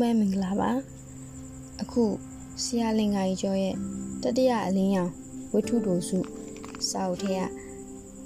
မဲမင်္ဂလာပါအခုဆရာလင်္ကာကြီးကျော်ရဲ့တတိယအလင်းရောင်ဝိထုတို့စုစာအုပ်ထဲက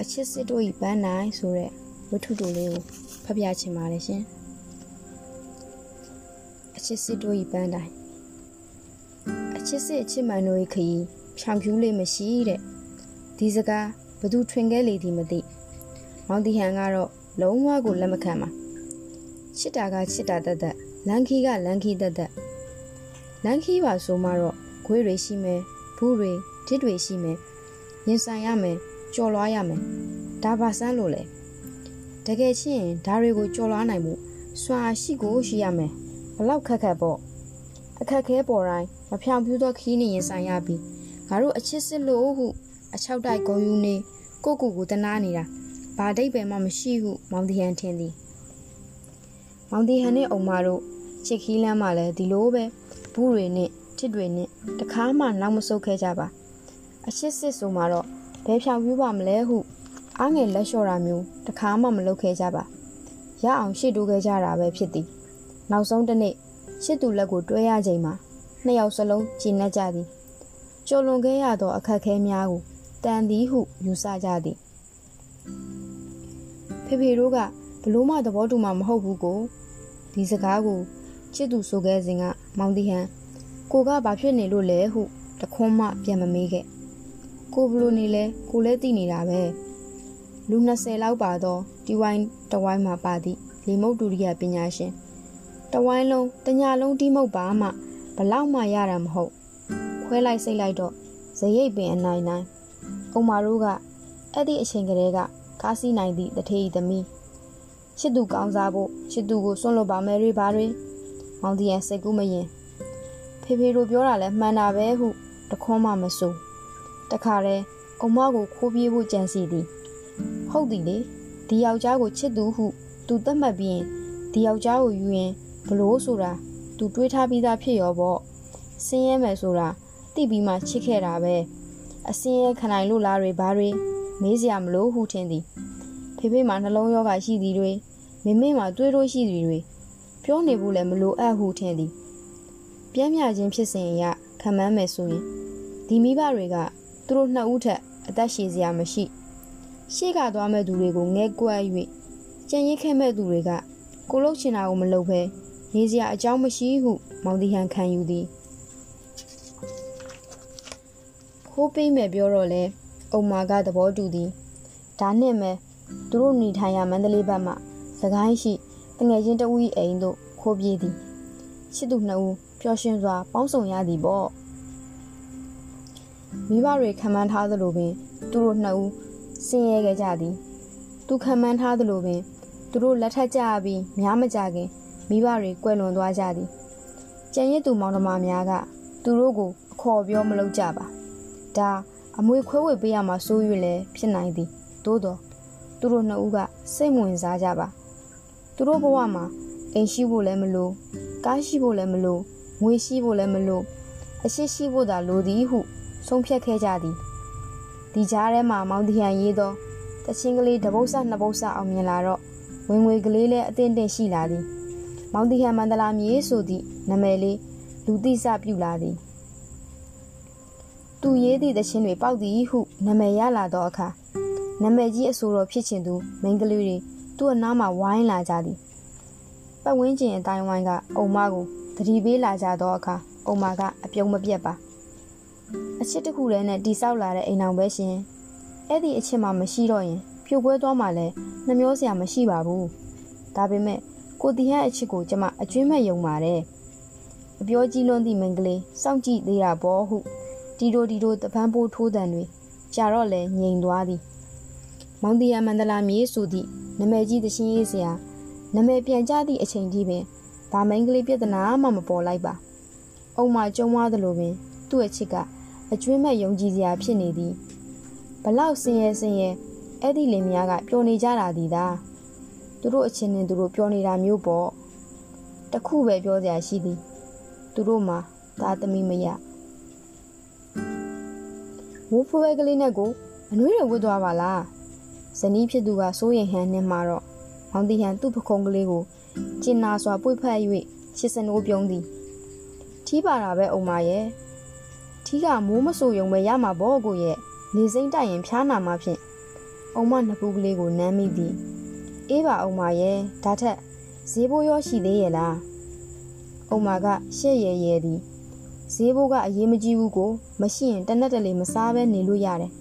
အချစ်စစ်တို့ဤပန်းနိုင်ဆိုတဲ့ဝိထုတို့လေးကိုဖတ်ပြချင်ပါတယ်ရှင်အချစ်စစ်တို့ဤပန်းတိုင်းအချစ်စစ်အချစ်မှန်တို့ဤခရီးဖြောင်ဖြူးလေးမရှိတဲ့ဒီစကားဘသူထွင်ခဲ့လေသည်မသိမောင်တီဟန်ကတော့လုံးဝကိုလက်မခံပါချစ်တာကချစ်တာတတ်တတ် လန်ခီကလန်ခီတက်တက်လန်ခီပါဆိုမှတော့ခွေးတွေရှိမယ်ဘူးတွေတစ်တွေရှိမယ်ရင်ဆိုင်ရမယ်ကြော်လွားရမယ်ဒါပါစမ်းလို့လေတကယ်ချင်းဒါတွေကိုကြော်လွားနိုင်မှုစွာရှိကိုရှိရမယ်ဘလောက်ခက်ခက်ပေါ့အခက်ခဲပေါ်တိုင်းမဖြောင်ပြူသောခီးနေရင်ဆိုင်ရပြီးငါတို့အချစ်စစ်လို့ဟုအချောက်တိုက်ဂုံယူနေကိုကိုကိုတနာနေတာဘာဒိတ်ပဲမှမရှိဟုမောင်တီဟန်ထင်သည်မောင်တီဟန်နဲ့အုံမတို့ ချစ်ခီးလမ်းမှာလည်းဒီလိုပဲဘူးတွေနဲ့တစ်တွေနဲ့တခါမှနောက်မဆုတ်ခဲ့ကြပါအချစ်စစ်ဆိုမှတော့ဘယ်ဖြောင်ပြူပါမလဲဟုအားငယ်လက်လျှော့တာမျိုးတခါမှမလုပ်ခဲ့ကြပါရအောင်ရှေ့တိုးခဲ့ကြတာပဲဖြစ်သည်နောက်ဆုံးတစ်နေ့ရှစ်သူလက်ကိုတွဲရချိန်မှာနှစ်ယောက်စလုံးကြည်နပ်ကြသည်ကြုံလွန်ခဲ့ရသောအခက်ခဲများကိုတန်သည်ဟုယူဆကြသည်ဖေဖေတို့ကဘလို့မှသဘောတူမှာမဟုတ်ဘူးကိုဒီစကားကို ချစ်သူဆိုခဲ့စဉ်ကမောင်တီဟန်ကိုကဘာဖြစ်နေလို့လဲဟုတခွန်းမှပြန်မမေးခဲ့ကိုဘလို့နေလဲကိုလည်းသိနေတာပဲလူ20လောက်ပါတော့ဒီဝိုင်းတဝိုင်းမှာပါသည့်လေမုတ်ဒုတိယပညာရှင်တဝိုင်းလုံးတညာလုံးတီးမုတ်ပါမှဘလောက်မှရတာမဟုတ်ခွဲလိုက်စိတ်လိုက်တော့ဇရိတ်ပင်အနိုင်နိုင်အုံမာတို့ကအဲ့ဒီအချိန်ကလေးကကားစီးနိုင်သည့်တထေးသမီးချစ်သူကောင်းစားဖို့ချစ်သူကိုစွန့်လွတ်ပါမယ်တွေပါတွေ မောင်တီယန်စိတ်ကူးမရင်ဖေဖေတို့ပြောတာလဲမှန်တာပဲဟုတခွန်းမှမစိုးတခါတည်းအုံမကိုခိုးပြေးဖို့ကြံစီသည်ဟုတ်သည်လေဒီယောက်ျားကိုချစ်သူဟုသူသတ်မှတ်ပြီးရင်ဒီယောက်ျားကိုယူရင်ဘလို့ဆိုတာသူတွေးထားပြီးသားဖြစ်ရောပေါ့ဆင်းရဲမယ်ဆိုတာသိပြီးမှချစ်ခဲ့တာပဲအစင်းရဲခနိုင်လို့လားတွေဘာတွေမေးစရာမလိုဟုထင်သည်ဖေဖေမှာနှလုံးရောဂါရှိသည်တွေမေမေမှာတွေးလို့ရှိသည်တွေ ပြောနေဖို့လည်းမလိုအပ်ဟုထင်သည်ပြင်းပြခြင်းဖြစ်စဉ်အရခံမှန်းမယ်ဆိုရင်ဒီမိဘတွေကသူတို့နှစ်ဦးထက်အသက်ရှည်စရာမရှိရှေ့ကသွားမဲ့သူတွေကိုငဲကွက်၍ကြံရစ်ခဲ့မဲ့သူတွေကကိုလုတ်ချင်တာကိုမလုပ်ဘဲနေစရာအကြောင်းမရှိဟုမောင်တီဟန်ခံယူသည်ခိုးပေးမယ်ပြောတော့လဲအုံမာကသဘောတူသည်ဒါနဲ့မဲ့သူတို့နေထိုင်ရမန္တလေးဘက်မှစကိုင်းရှိ တငယ်ချင်းတဦး၏အိမ်သို့ခိုးပြေးသည်ချစ်သူနှစ်ဦးပျော်ရွှင်စွာ ပေါင်းစုံရသည်ပေါ့မိဘတွေခံမှန်းထားသလိုပင် သူတို့နှစ်ဦးဆင်းရဲခဲ့ကြသည်သူခံမှန်းထားသလိုပင်သူတို့လက်ထက်ကြပြီးများမကြခင်မိဘတွေကွယ်လွန်သွားကြသည်ကျန်ရစ်သူမောင်နှမများက သူတို့ကိုအခေါ်ပြောမလုပ်ကြပါဒါအမွေခွဲဝေပေးရမှာစိုးရွလည်းဖြစ်နိုင်သည်သို့တော့သူတို့နှစ်ဦးကစိတ်ဝင်စားကြပါ သူတို့ဘဝမှာအိမ်ရှိဖို့လည်းမလိုကားရှိဖို့လည်းမလိုငွေရှိဖို့လည်းမလိုအရှိရှိဖို့သာလိုသည်ဟု ဆုံးဖြတ်ခဲ့ကြသည်ဒီကြားထဲမှာမောင်တီဟန်ရေးသောတချင်းကလေးတပုတ်ဆနှစ်ပုတ်ဆအောင်မြင်လာတော့ဝင်ငွေကလေးလည်းအသင့်တင့်ရှိလာသည်မောင်တီဟန်မန္တလာမြေဆိုသည့်နာမည်လေးလူသိစပြုလာသည်သူရေးသည့်တခြင်းတွေပေါက်သည်ဟုနာမည်ရလာသောအခါနာမည်ကြီးအဆိုတော်ဖြစ်ချင်သူမိန်းကလေးတွေ သူ့အနားမှာဝိုင်းလာကြသည်ပတ်ဝန်းကျင်အတိုင်းဝိုင်းကအုံမကိုတတိပေးလာကြသောအခါအုံမကအပြုံးမပြတ်ပါအချစ်တစ်ခုတည်းနဲ့တိဆောက်လာတဲ့အိမ်အောင်ပဲရှင်အဲ့ဒီအချစ်မှမရှိတော့ရင်ဖြိုခွဲသွားမှလည်းနှမျောစရာမရှိပါဘူးဒါပေမဲ့ကိုတီဟန်အချစ်ကိုကျမအကျွင်းမဲ့ယုံပါတယ်အပြောကြီးလွန်းသည့်မိန်းကလေးစောင့်ကြည့်သေးတာပေါ့ဟုတီတိုတီတိုတပန်းပိုးထိုးတန်တွေကြာတော့လဲငြိမ်သွားသည်မောင်တီယာမန္တလာမြေဆိုသည့် နမဲကြီးသရှင်ရေးစရာနမဲပြန်ကြသည့်အချိန်ကြီးပင်ဗာမိန်ကလေးပြဿနာမှမပေါ်လိုက်ပါအုံမကျုံသွားသလိုပင် သူ့အချစ်ကအကျွင်းမဲ့ယုံကြည်စရာဖြစ်နေသည်ဘလောက်ဆင်းရဲဆင်းရဲအဲ့ဒီလင်မယားကပျော်နေကြတာဒီသားသူတို့အချင်းနဲ့သူတို့ပျော်နေတာမျိုးပေါ့တခုပဲပြောစရာရှိသည်သူတို့မှာသားသမီးမရဝိုးဖွဲကလေးနဲ့ကိုအနှွေးတွေဝတ်သွားပါလား ဇနီးဖြစ်သူကစိုးရင်ဟန်နဲ့မှာတော့မောင်တီဟန်သူ့ပခုံးကလေးကိုကျင်နာစွာပွေဖက်၍ရှစ်စနိုးပြုံးသည်ထီးပါတာပဲအုံမရဲ့ထီးကမိုးမဆူယုံပဲရမှာပေါ့ကိုရဲ့နေစိမ့်တိုက်ရင်ဖျားနာမှဖြင့်အုံမနှစ်ပူးကလေးကိုနမ်းမိသည်အေးပါအုံမရဲ့ဒါထက်ဈေးဘိုးရောရှိသေးရဲ့လားအုံမကရှက်ရဲရဲသည်ဈေးဘိုးကအရေးမကြီးဘူးကိုမရှိရင်တနက်တလေမစားဘဲနေလို့ရတယ်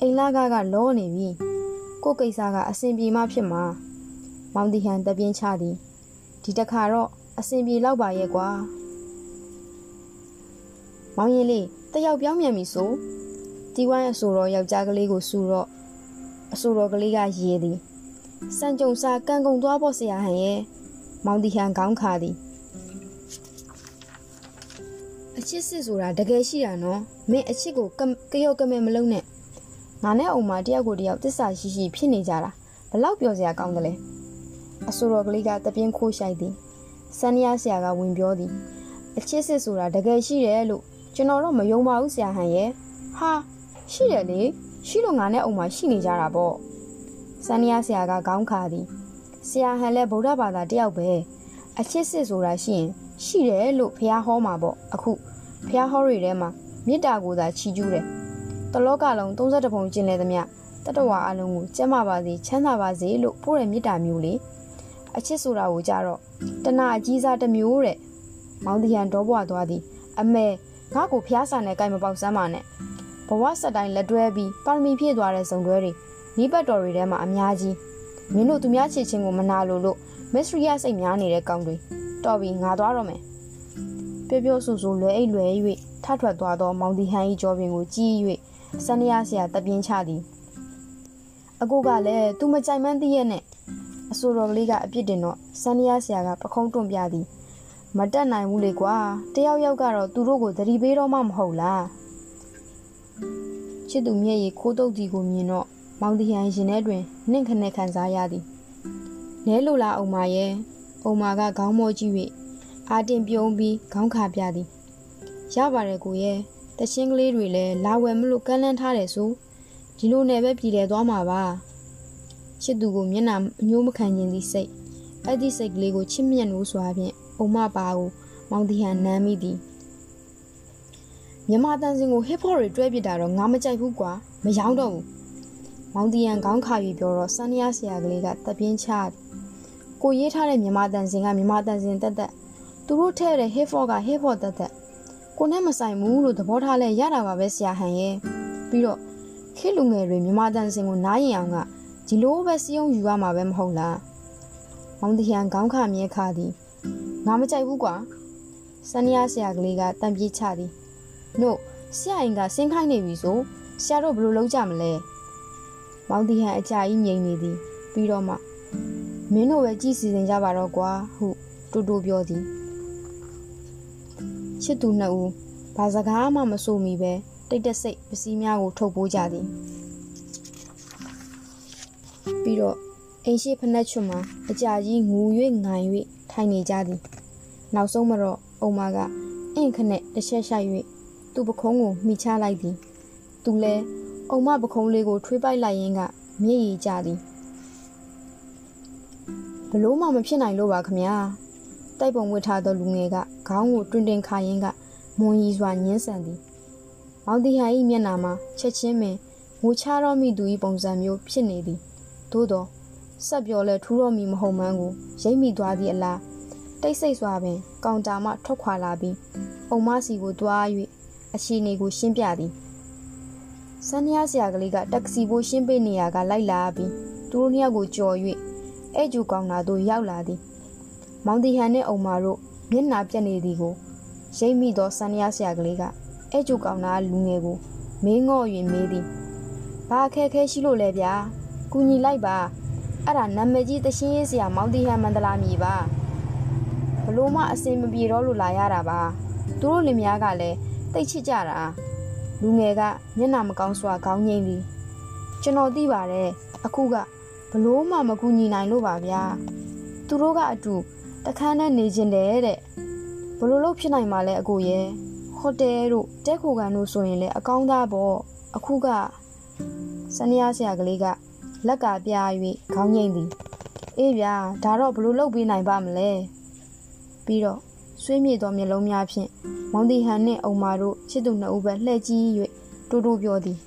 အိမ်လာကကလောနေပြီ ကိုကိစ္စကအဆင်ပြေမှဖြစ်မှာမောင်တီဟန်တပြင်းချသည်ဒီတခါတော့အဆင်ပြေလောက်ပါရဲ့ကွာမောင်ရင်လေးတယောက်ပြောင်းမြန်ပြီဆိုတီဝိုင်းအဆိုတော်ယောက်ျားကလေးကိုစူတော့အဆိုတော်ကလေးကရေသည်စံကြုံစာကံကုံသွားဖို့ဆရာဟန်ရဲ့မောင်တီဟန်ခေါင်းခါသည်အချစ်စစ်ဆိုတာတကယ်ရှိတာနော်မင်းအချစ်ကိုကရော့ကမဲမလုံးနဲ့ ငါနဲ့အုံမတယောက်ကိုတယောက်တစ္ဆာရှိရှိဖြစ်နေကြတာဘလောက်ပြောစရာကောင်းတယ်လဲအဆိုတော်ကလေးကတပြင်းခိုးရှိုက်သည်စန်းရဆရာကဝင်ပြောသည်အချစ်စစ်ဆိုတာတကယ်ရှိတယ်လို့ကျွန်တော်တော့မယုံပါဘူးဆရာဟန်ရဲ့ဟာရှိတယ်လေရှိလို့ငါနဲ့အုံမရှိနေကြတာပေါ့စန်းရဆရာကခေါင်းခါသည်ဆရာဟန်လည်းဗုဒ္ဓဘာသာတယောက်ပဲအချစ်စစ်ဆိုတာရှိရင်ရှိတယ်လို့ဖះဟောမှာပေါ့အခုဖះဟောတွေထဲမှာမေတ္တာကိုသာချီးကျူးတယ် တလောကလုံး32ပုံကျင်လေသမျှတတဝါအလုံးကိုကျမ်းမာပါစေချမ်းသာပါစေလို့ပို့တဲ့မေတ္တာမျိုးလေအချစ်ဆိုတာကိုကြတော့တဏှာအကြီးစားတစ်မျိုးတဲ့မောင်တရန်ဒေါဘွားသွားသည်အမေငါ့ကိုဖျားစာနဲ့ကြိုက်မပေါက်စမ်းပါနဲ့ဘဝဆက်တိုင်းလက်တွဲပြီးပါရမီဖြည့်သွားတဲ့ဇုံတွဲတွေနီးပတ်တော်တွေထဲမှာအများကြီးမင်းတို့သူများချစ်ချင်းကိုမနာလို့လို့မစ္စရီယာစိတ်များနေတဲ့ကောင်တွေတော်ပြီငါသွားတော့မယ်ပြောပြောဆူဆူလွယ်အိတ်လွယ်၍ထထွက်သွားသောမောင်တီဟန်၏ကြောပင်ကိုကြည့်၍ စန္ဒယာဆရာတပြင်းချသည်အကိုကလည်းသူမကြိုက်မှန်းသိရဲ့နဲ့အဆိုတော်ကလေးကအပြစ်တင်တော့စန္ဒယာဆရာကပခုံးတွန့်ပြသည်မတက်နိုင်ဘူးလေကွာတယောက်ယောက်ကတော့သူတို့ကိုသတိပေးတော့မှမဟုတ်လားချစ်သူမျက်ရည်ခိုးတုပ်ကြီးကိုမြင်တော့မောင်တီဟန်ရင်ထဲတွင်နှင့်ခနဲ့ခံစားရသည်နဲလိုလားအောင်မရဲ့အုံမာကခေါင်းမောကြည့်၍အာတင်ပြုံးပြီးခေါင်းခါပြသည်ရပါတယ်ကိုရဲ့ တချင်းကလေးတွေလည်းလာဝယ်မလို့ကန်းလန်းထားတယ်ဆိုဒီလိုနဲ့ပဲပြည်လဲသွားမှာပါချစ်သူကိုမျက်နှာအညိုးမခံခြင်းသည့်စိတ်အဲ့ဒီစိတ်ကလေးကိုချစ်မြတ်လို့ဆိုအပြင်အုံမပါကိုမောင်တီဟန်နမ်းမိသည်မြမတန်စင်ကိုဟစ်ဖော့တွေတွဲပစ်တာတော့ငါမကြိုက်ဘူးကွာမယောင်းတော့ဘူးမောင်တီဟန်ခေါင်းခါပြီးပြောတော့စန်းရဆရာကလေးကတပြင်းချကိုရေးထားတဲ့မြမတန်စင်ကမြမတန်စင်တက်တက်သူတို့ထဲတဲ့ဟစ်ဖော့ကဟစ်ဖော့တက်တက် ကိုနဲ့မဆိုင်ဘူးလို့သဘောထားလဲရတာပါပဲဆရာဟန်ရဲ့ပြီးတော့ခေလူငယ်တွေမြမတန်စင်ကိုနားရင်အောင်ကဒီလိုပဲစီးအောင်ယူရမှာပဲမဟုတ်လားမောင်တဟန်ခေါင်းခမြဲခါသည်ငါမကြိုက်ဘူးကွာစန္ဒယာဆရာကလေးကတံပြေးချသည်နို့ဆရာရင်ကဆင်းခိုင်းနေပြီဆိုဆရာတို့ဘယ်လိုလုပ်ကြမလဲမောင်တဟန်အကြာကြီးငြိမ်နေသည်ပြီးတော့မှမင်းတို့ပဲကြည်စီစဉ်ကြပါတော့ကွာဟုတူတူပြောသည် ချစ်သူနှစ်ဦးဘာစကားမှမဆိုမိပဲတိတ်တဆိတ်ပစည်းများကိုထုတ်ပိုးကြသည်ပြီးတော့အိမ်ရှိဖနက်ချွတ်မှာအကြာကြီးငူ၍ငိုင်၍ထိုင်နေကြသည်နောက်ဆုံးမှာတော့အုံမကအင့်ခနဲ့တစ်ချက်ရှိုက်၍သူ့ပခုံးကိုမိချလိုက်သည်သူလဲအုံမပခုံးလေးကိုထွေးပိုက်လိုက်ရင်းကမျက်ရည်ကျသည်ဘလို့မှမဖြစ်နိုင်လို့ပါခမညာ တိုက်ပုံဝတ်ထားသောလူငယ်ကခေါင်းကိုတွင်တင်ခါရင်းကမွန်ရီစွာညှင်းဆန်သည်မောင်တီဟန်၏မျက်နှာမှာချက်ချင်းပင်ငိုချတော့မိသူ၏ပုံစံမျိုးဖြစ်နေသည်သို့သောဆက်ပြောလဲထူးတော့မီမဟုတ်မှန်းကိုရိပ်မိသွားသည့်အလားတိတ်ဆိတ်စွာပင်ကောင်တာမှထွက်ခွာလာပြီးအုံမစီကိုတွား၍အခြေအနေကိုရှင်းပြသည်စန်းရဆရာကလေးကတက္ကစီဘိုးရှင်းပေးနေရကလိုက်လာပြီးသူတို့နှစ်ယောက်ကိုကြော်၍အဲ့ကျူကောင်နာတို့ရောက်လာသည် မောင်တီဟန်နဲ့အုံမာတို့မျက်နှာပြက်နေသည်ကိုရိပ်မိသောစန္ဒယာဆရာကလေးကအဲ့ကျူကောင်နာလူငယ်ကိုမင်းငော့၍မေးသည်ဘာအခက်ခဲရှိလို့လဲဗျာကူညီလိုက်ပါအဲ့ဒါနာမည်ကြီးတရှင်းရေးဆရာမောင်တီဟန်မန္တလာမြေပါဘလို့မှအစင်မပြေတော့လို့လာရတာပါသူတို့လင်မယားကလည်းတိတ်ချစ်ကြတာလူငယ်ကမျက်နှာမကောင်းစွာခေါင်းငိမ့်သည်ကျွန်တော်သိပါတယ်အခုကဘလို့မှမကူညီနိုင်လို့ပါဗျာသူတို့ကအတူ တခန်းနဲ့နေကျင်တယ်တဲ့ဘလို့လို့ဖြစ်နိုင်မှာလဲအကိုရဲ့ဟိုတယ်တို့တဲခိုကန်တို့ဆိုရင်လည်းအကောင်းသားပေါ့အခုကစနေရဆရာကလေးကလက်ကပြား၍ခေါင်းငိမ့်သည်အေးဗျာဒါတော့ဘလို့လုပ်ပေးနိုင်ပါမလဲပြီးတော့ဆွေးမြေ့သောမျက်လုံးများဖြင့်မောင်တီဟန်နှင့်အုံမာတို့ချစ်သူနှစ်ဦးပဲလှည့်ကြည့်၍တိုးတိုးပြောသည်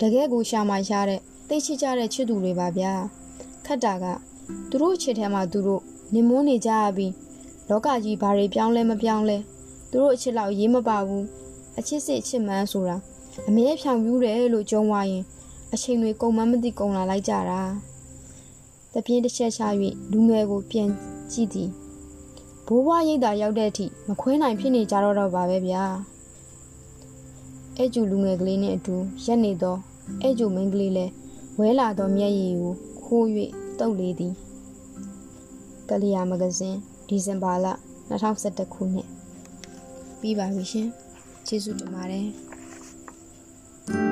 တကယ်ကိုရှာမှရှားတဲ့သိချစ်ကြတဲ့ချစ်သူတွေပါဗျာခတ်တာကသူတို့ချစ်ထဲမှာသူတို့ နေမွန်းနေကြရပြီးလောကကြီးဘာတွေပြောင်းလဲမပြောင်းလဲသူတို့အချစ်လောက်ရေးမပါဘူးအချစ်စစ်အချစ်မှန်းဆိုတာအမြဲဖြောင်ပြူးတယ်လို့ကြုံဝါရင်အချိန်တွေကုန်မှမသိကုန်လာလိုက်ကြတာတပြင်းတစ်ချက်ချ၍လူငယ်ကိုပြန်ကြည့်သည်ဘိုးဘွားရိတ်တာရောက်တဲ့အထိမခွဲနိုင်ဖြစ်နေကြတော့တော့ပါပဲဗျာအဲ့ကျူလူငယ်ကလေးနဲ့အတူရက်နေသောအဲ့ကျူမိန်းကလေးလည်းဝဲလာသောမျက်ရည်ကိုခိုး၍တုပ်လေသည် ကလျာမဂဇင်းဒီဇင်ဘာလ2011ခုနှစ်ပြီးပါပြီရှင်ကျေးဇူးတင်ပါတယ်